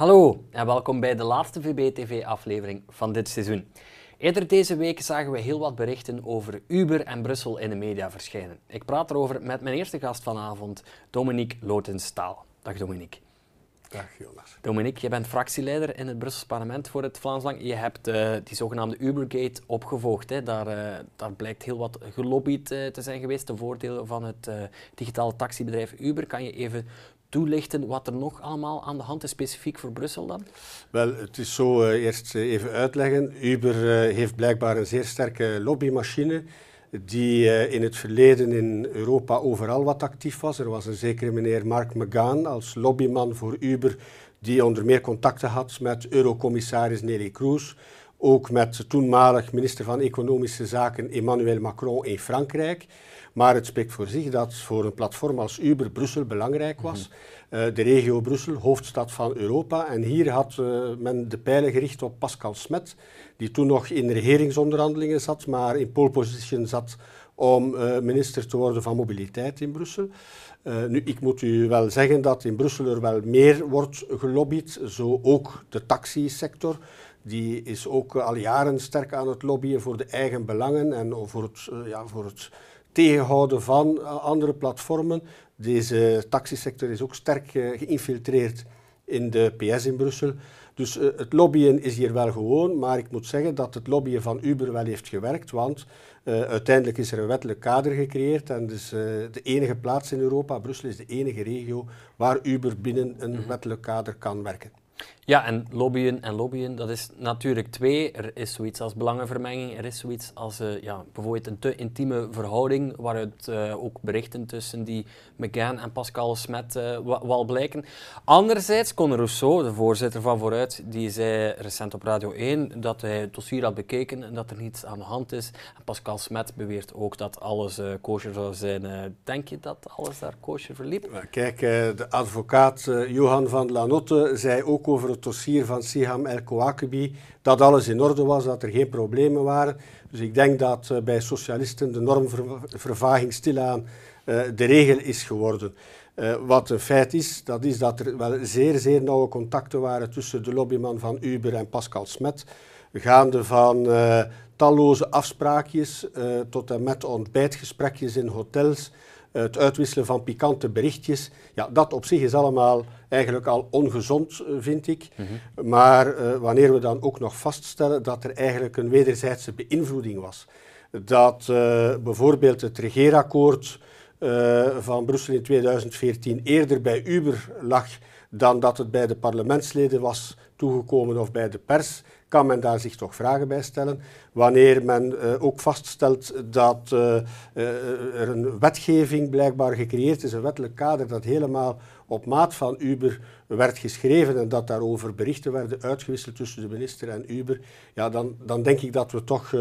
Hallo en welkom bij de laatste VB-TV-aflevering van dit seizoen. Eerder deze week zagen we heel wat berichten over Uber en Brussel in de media verschijnen. Ik praat erover met mijn eerste gast vanavond, Dominique Lotenstaal. Dag Dominique. Dag Jonas. Dominique, je bent fractieleider in het Brussels parlement voor het Vlaams Belang. Je hebt uh, die zogenaamde Ubergate opgevolgd. Hè. Daar, uh, daar blijkt heel wat gelobbyd uh, te zijn geweest, de voordelen van het digitale taxibedrijf Uber. Kan je even toelichten wat er nog allemaal aan de hand is, specifiek voor Brussel dan? Wel, het is zo, eerst even uitleggen. Uber heeft blijkbaar een zeer sterke lobbymachine die in het verleden in Europa overal wat actief was. Er was een zekere meneer Mark McGahn als lobbyman voor Uber, die onder meer contacten had met eurocommissaris Nelly Kroes, ook met toenmalig minister van Economische Zaken Emmanuel Macron in Frankrijk. Maar het spreekt voor zich dat voor een platform als Uber Brussel belangrijk was. Mhm. Uh, de regio Brussel, hoofdstad van Europa. En hier had uh, men de pijlen gericht op Pascal Smet, die toen nog in regeringsonderhandelingen zat, maar in pole position zat om uh, minister te worden van mobiliteit in Brussel. nu, ik moet u wel zeggen dat in Brussel er wel meer wordt gelobbyd, zo ook de taxisector. Die is ook al jaren sterk aan het lobbyen voor de eigen belangen en voor het, ja, voor het tegenhouden van andere platformen. Deze taxisector is ook sterk geïnfiltreerd in de PS in Brussel. Dus uh, het lobbyen is hier wel gewoon, maar ik moet zeggen dat het lobbyen van Uber wel heeft gewerkt, want uh, uiteindelijk is er een wettelijk kader gecreëerd en dus de enige plaats in Europa, Brussel is de enige regio waar Uber binnen een mhm. wettelijk kader kan werken. Ja, en lobbyen en lobbyen, dat is natuurlijk twee. Er is zoiets als belangenvermenging, er is zoiets als uh, ja, bijvoorbeeld een te intieme verhouding, waaruit uh, ook berichten tussen die McGann en Pascal Smet uh, wel blijken. Anderzijds, Conor Rousseau, de voorzitter van Vooruit, die zei recent op Radio 1 dat hij het dossier had bekeken en dat er niets aan de hand is. En Pascal Smet beweert ook dat alles kosher zou zijn. denk je dat alles daar kosher verliep? Kijk, de advocaat Johan van Lanotte zei ook over het dossier van Siham El Kouakibi dat alles in orde was, dat er geen problemen waren. Dus ik denk dat uh, bij socialisten de normvervaging stilaan uh, de regel is geworden. Uh, wat een feit is, dat is dat er wel zeer, zeer nauwe contacten waren tussen de lobbyman van Uber en Pascal Smet, gaande van talloze afspraakjes tot en met ontbijtgesprekjes in hotels, het uitwisselen van pikante berichtjes. Ja, dat op zich is allemaal eigenlijk al ongezond, eh, vind ik. Mhm. Maar uh, wanneer we dan ook nog vaststellen dat er eigenlijk een wederzijdse beïnvloeding was. Dat uh, bijvoorbeeld het regeerakkoord van Brussel in 2014 eerder bij Uber lag dan dat het bij de parlementsleden was toegekomen of bij de pers, kan men daar zich toch vragen bij stellen. Wanneer men uh, ook vaststelt dat uh, uh, er een wetgeving blijkbaar gecreëerd is, een wettelijk kader dat helemaal op maat van Uber werd geschreven en dat daarover berichten werden uitgewisseld tussen de minister en Uber, ja, dan, dan denk ik dat we toch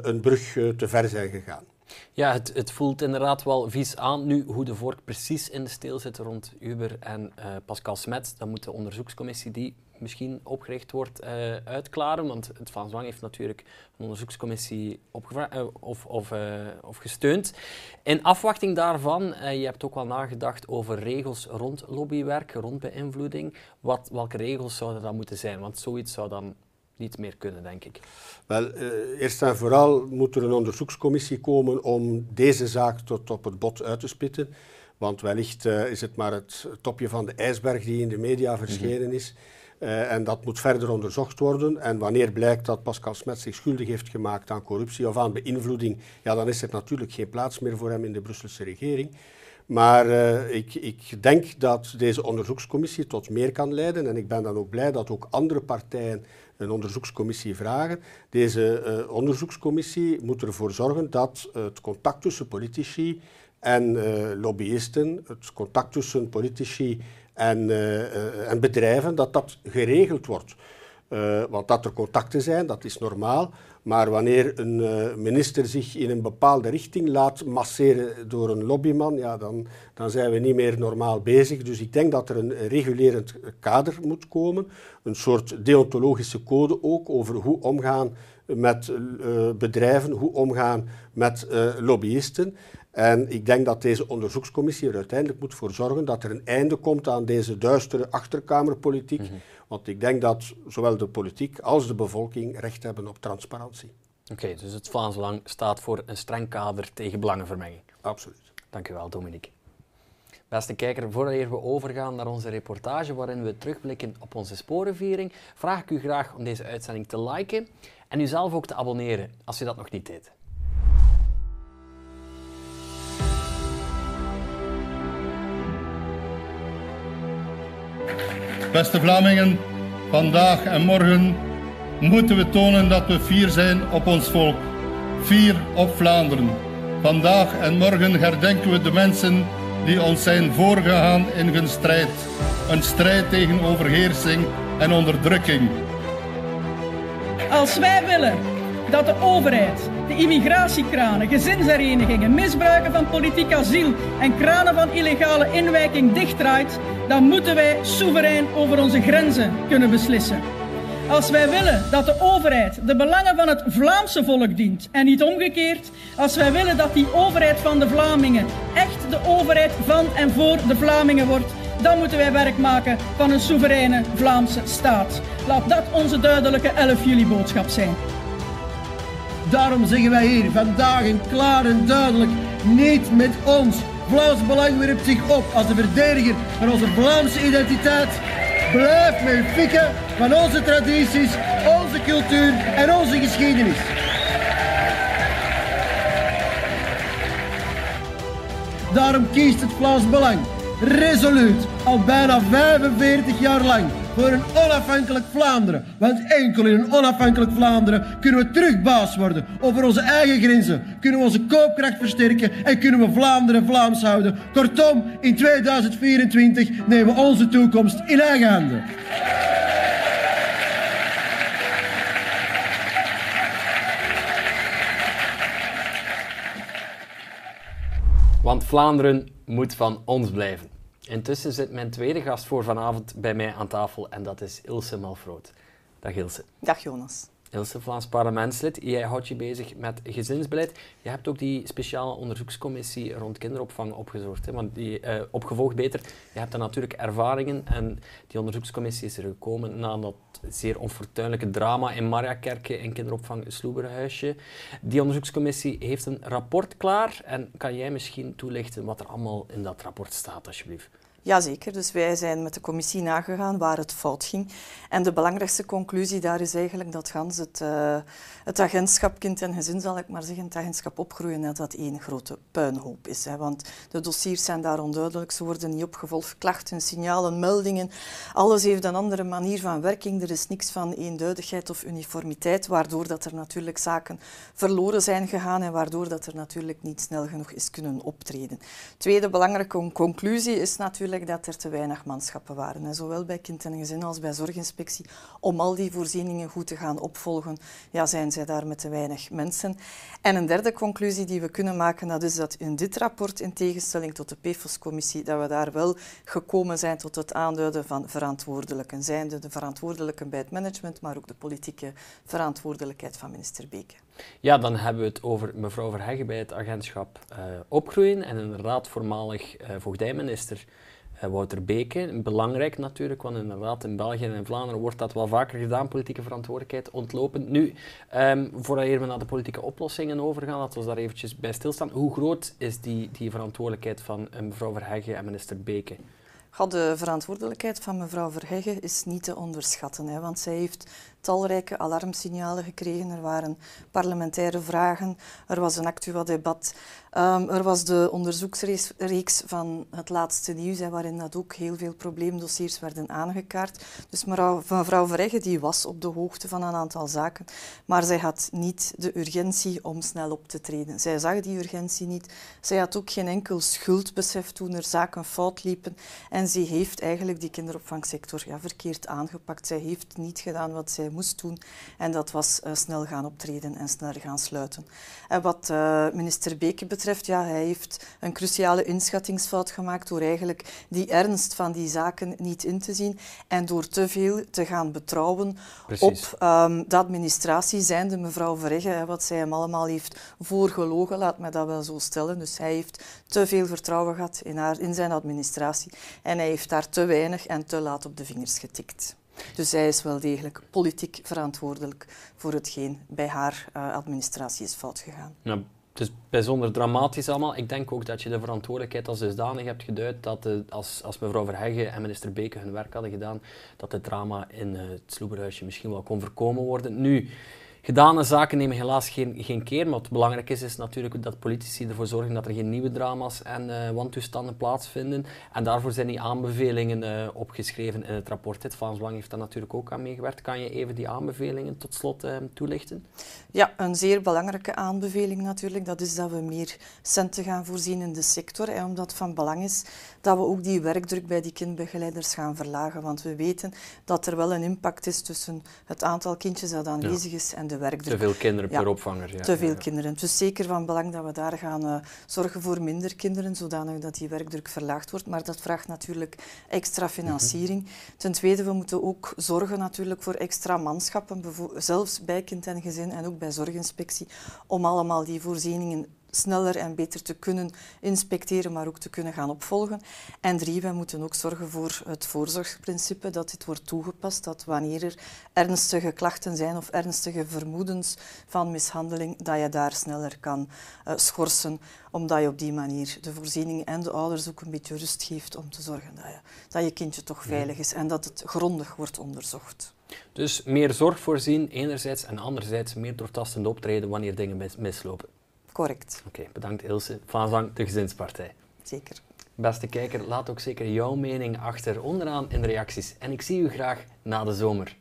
een brug te ver zijn gegaan. Ja, het, het, voelt inderdaad wel vies aan. Nu, hoe de vork precies in de steel zit rond Uber en Pascal Smet, dan moet de onderzoekscommissie die misschien opgericht wordt uh, uitklaren. Want het Vlaams Belang heeft natuurlijk een onderzoekscommissie uh, of, of, of, gesteund. In afwachting daarvan, je hebt ook wel nagedacht over regels rond lobbywerk, rond beïnvloeding. Wat, welke regels zouden dat moeten zijn? Want zoiets zou dan niet meer kunnen, denk ik. Wel, eerst en vooral moet er een onderzoekscommissie komen om deze zaak tot op het bot uit te spitten. Want wellicht is het maar het topje van de ijsberg die in de media mhm. verschenen is. Uh, en dat moet verder onderzocht worden. En wanneer blijkt dat Pascal Smet zich schuldig heeft gemaakt aan corruptie of aan beïnvloeding, ja, dan is er natuurlijk geen plaats meer voor hem in de Brusselse regering. Maar uh, ik, ik, denk dat deze onderzoekscommissie tot meer kan leiden. En ik ben dan ook blij dat ook andere partijen een onderzoekscommissie vragen. Deze uh, onderzoekscommissie moet ervoor zorgen dat het contact tussen politici en lobbyisten, het contact tussen politici en, en bedrijven, dat dat geregeld wordt. Uh, want dat er contacten zijn, dat is normaal. Maar wanneer een minister zich in een bepaalde richting laat masseren door een lobbyman, ja, dan, dan zijn we niet meer normaal bezig. Dus ik denk dat er een regulerend kader moet komen. Een soort deontologische code ook over hoe omgaan met uh, bedrijven, hoe omgaan met lobbyisten. En ik denk dat deze onderzoekscommissie er uiteindelijk moet voor zorgen dat er een einde komt aan deze duistere achterkamerpolitiek. Mhm. Want ik denk dat zowel de politiek als de bevolking recht hebben op transparantie. Oké, dus het Vlaams Belang staat voor een streng kader tegen belangenvermenging. Absoluut. Dank u wel, Dominique. Beste kijker, voordat we overgaan naar onze reportage waarin we terugblikken op onze sporenviering, vraag ik u graag om deze uitzending te liken en u zelf ook te abonneren als u dat nog niet deed. Beste Vlamingen, vandaag en morgen moeten we tonen dat we fier zijn op ons volk. Fier op Vlaanderen. Vandaag en morgen herdenken we de mensen die ons zijn voorgegaan in hun strijd. Een strijd tegen overheersing en onderdrukking. Als wij willen dat de overheid de immigratiekranen, gezinsherenigingen, misbruiken van politiek asiel en kranen van illegale inwijking dichtdraait, dan moeten wij soeverein over onze grenzen kunnen beslissen. Als wij willen dat de overheid de belangen van het Vlaamse volk dient en niet omgekeerd, als wij willen dat die overheid van de Vlamingen echt de overheid van en voor de Vlamingen wordt, dan moeten wij werk maken van een soevereine Vlaamse staat. Laat dat onze duidelijke 11 juli boodschap zijn. Daarom zeggen wij hier vandaag en klaar en duidelijk, niet met ons. Vlaams Belang werpt zich op als de verdediger van onze Vlaamse identiteit. Blijf met van onze tradities, onze cultuur en onze geschiedenis. Daarom kiest het Vlaams Belang resoluut al bijna 45 jaar lang voor een onafhankelijk Vlaanderen. Want enkel in een onafhankelijk Vlaanderen kunnen we terug baas worden over onze eigen grenzen, kunnen we onze koopkracht versterken en kunnen we Vlaanderen Vlaams houden. Kortom, in 2024 nemen we onze toekomst in eigen handen. Want Vlaanderen moet van ons blijven. Intussen zit mijn tweede gast voor vanavond bij mij aan tafel en dat is Ilse Malfroot. Dag Ilse. Dag Jonas. Ilse, Vlaams parlementslid. Jij houdt je bezig met gezinsbeleid. Je hebt ook die speciale onderzoekscommissie rond kinderopvang opgezocht. Hè? Want die, uh, opgevolgd beter. Je hebt daar natuurlijk ervaringen. En die onderzoekscommissie is er gekomen na dat zeer onfortuinlijke drama in Mariakerke in kinderopvang Sloeberhuisje. Die onderzoekscommissie heeft een rapport klaar. En kan jij misschien toelichten wat er allemaal in dat rapport staat, alsjeblieft? Jazeker, dus wij zijn met de commissie nagegaan waar het fout ging. En de belangrijkste conclusie daar is eigenlijk dat gans het, uh, het agentschap kind en gezin, zal ik maar zeggen, het agentschap opgroeien, dat dat één grote puinhoop is. Hè. Want de dossiers zijn daar onduidelijk, ze worden niet opgevolgd, klachten, signalen, meldingen. Alles heeft een andere manier van werking. Er is niks van eenduidigheid of uniformiteit, waardoor dat er natuurlijk zaken verloren zijn gegaan en waardoor dat er natuurlijk niet snel genoeg is kunnen optreden. Tweede belangrijke conclusie is natuurlijk dat er te weinig manschappen waren. Zowel bij kind en gezin als bij zorginspectie. Om al die voorzieningen goed te gaan opvolgen, ja, zijn zij daar met te weinig mensen. En een derde conclusie die we kunnen maken, dat is dat in dit rapport, in tegenstelling tot de PFOS-commissie, dat we daar wel gekomen zijn tot het aanduiden van verantwoordelijken. Zijnde de verantwoordelijken bij het management, maar ook de politieke verantwoordelijkheid van minister Beke. Ja, dan hebben we het over mevrouw Verheggen bij het agentschap uh, Opgroeien en inderdaad voormalig uh, voogdijminister uh, Wouter Beke. Belangrijk natuurlijk, want inderdaad in België en in Vlaanderen wordt dat wel vaker gedaan, politieke verantwoordelijkheid ontlopen. Nu, um, voordat we naar de politieke oplossingen overgaan, laten we daar eventjes bij stilstaan. Hoe groot is die, die verantwoordelijkheid van mevrouw Verheggen en minister Beke? de verantwoordelijkheid van mevrouw Verheggen is niet te onderschatten, hè, want zij heeft talrijke alarmsignalen gekregen. Er waren parlementaire vragen, er was een actueel debat. Um, er was de onderzoeksreeks van het laatste nieuws, waarin dat ook heel veel probleemdossiers werden aangekaart. Dus mevrouw, mevrouw die was op de hoogte van een aantal zaken, maar zij had niet de urgentie om snel op te treden. Zij zag die urgentie niet. Zij had ook geen enkel schuldbesef toen er zaken fout liepen. En ze heeft eigenlijk die kinderopvangsector ja, verkeerd aangepakt. Zij heeft niet gedaan wat zij moest doen. En dat was snel gaan optreden en sneller gaan sluiten. En wat minister Beke betreft, ja, hij heeft een cruciale inschattingsfout gemaakt door eigenlijk die ernst van die zaken niet in te zien en door te veel te gaan betrouwen op um, de administratie, zijnde mevrouw Verregge, wat zij hem allemaal heeft voorgelogen, laat me dat wel zo stellen. Dus hij heeft te veel vertrouwen gehad in, haar, in zijn administratie en hij heeft daar te weinig en te laat op de vingers getikt. Dus zij is wel degelijk politiek verantwoordelijk voor hetgeen bij haar uh, administratie is fout gegaan. Ja, het is bijzonder dramatisch allemaal. Ik denk ook dat je de verantwoordelijkheid als dusdanig hebt geduid dat de, als, als mevrouw Verheggen en minister Beke hun werk hadden gedaan, dat het drama in uh, het Sloeberhuisje misschien wel kon voorkomen worden. Nu, Gedane zaken nemen helaas geen, geen keer, maar wat belangrijk is, is natuurlijk dat politici ervoor zorgen dat er geen nieuwe drama's en uh, wantoestanden plaatsvinden. En daarvoor zijn die aanbevelingen uh, opgeschreven in het rapport. Het Vlaams Belang heeft daar natuurlijk ook aan meegewerkt. Kan je even die aanbevelingen tot slot uh, toelichten? Ja, een zeer belangrijke aanbeveling natuurlijk. Dat is dat we meer centen gaan voorzien in de sector. En omdat het van belang is dat we ook die werkdruk bij die kindbegeleiders gaan verlagen. Want we weten dat er wel een impact is tussen het aantal kindjes dat aanwezig is en de Te veel kinderen per opvanger. Ja. Te veel kinderen. Het is zeker van belang dat we daar gaan uh, zorgen voor minder kinderen, zodanig dat die werkdruk verlaagd wordt. Maar dat vraagt natuurlijk extra financiering. Mhm. Ten tweede, we moeten ook zorgen natuurlijk voor extra manschappen, zelfs bij kind en gezin en ook bij zorginspectie, om allemaal die voorzieningen sneller en beter te kunnen inspecteren, maar ook te kunnen gaan opvolgen. En drie, wij moeten ook zorgen voor het voorzorgsprincipe, dat dit wordt toegepast, dat wanneer er ernstige klachten zijn of ernstige vermoedens van mishandeling, dat je daar sneller kan uh, schorsen, omdat je op die manier de voorziening en de ouders ook een beetje rust geeft om te zorgen dat je, dat je kindje toch veilig is en dat het grondig wordt onderzocht. Dus meer zorg voorzien enerzijds en anderzijds meer doortastend optreden wanneer dingen mislopen. Correct. Oké, bedankt Ilse. Van de Gezinspartij. Zeker. Beste kijker, laat ook zeker jouw mening achter onderaan in de reacties. En ik zie u graag na de zomer.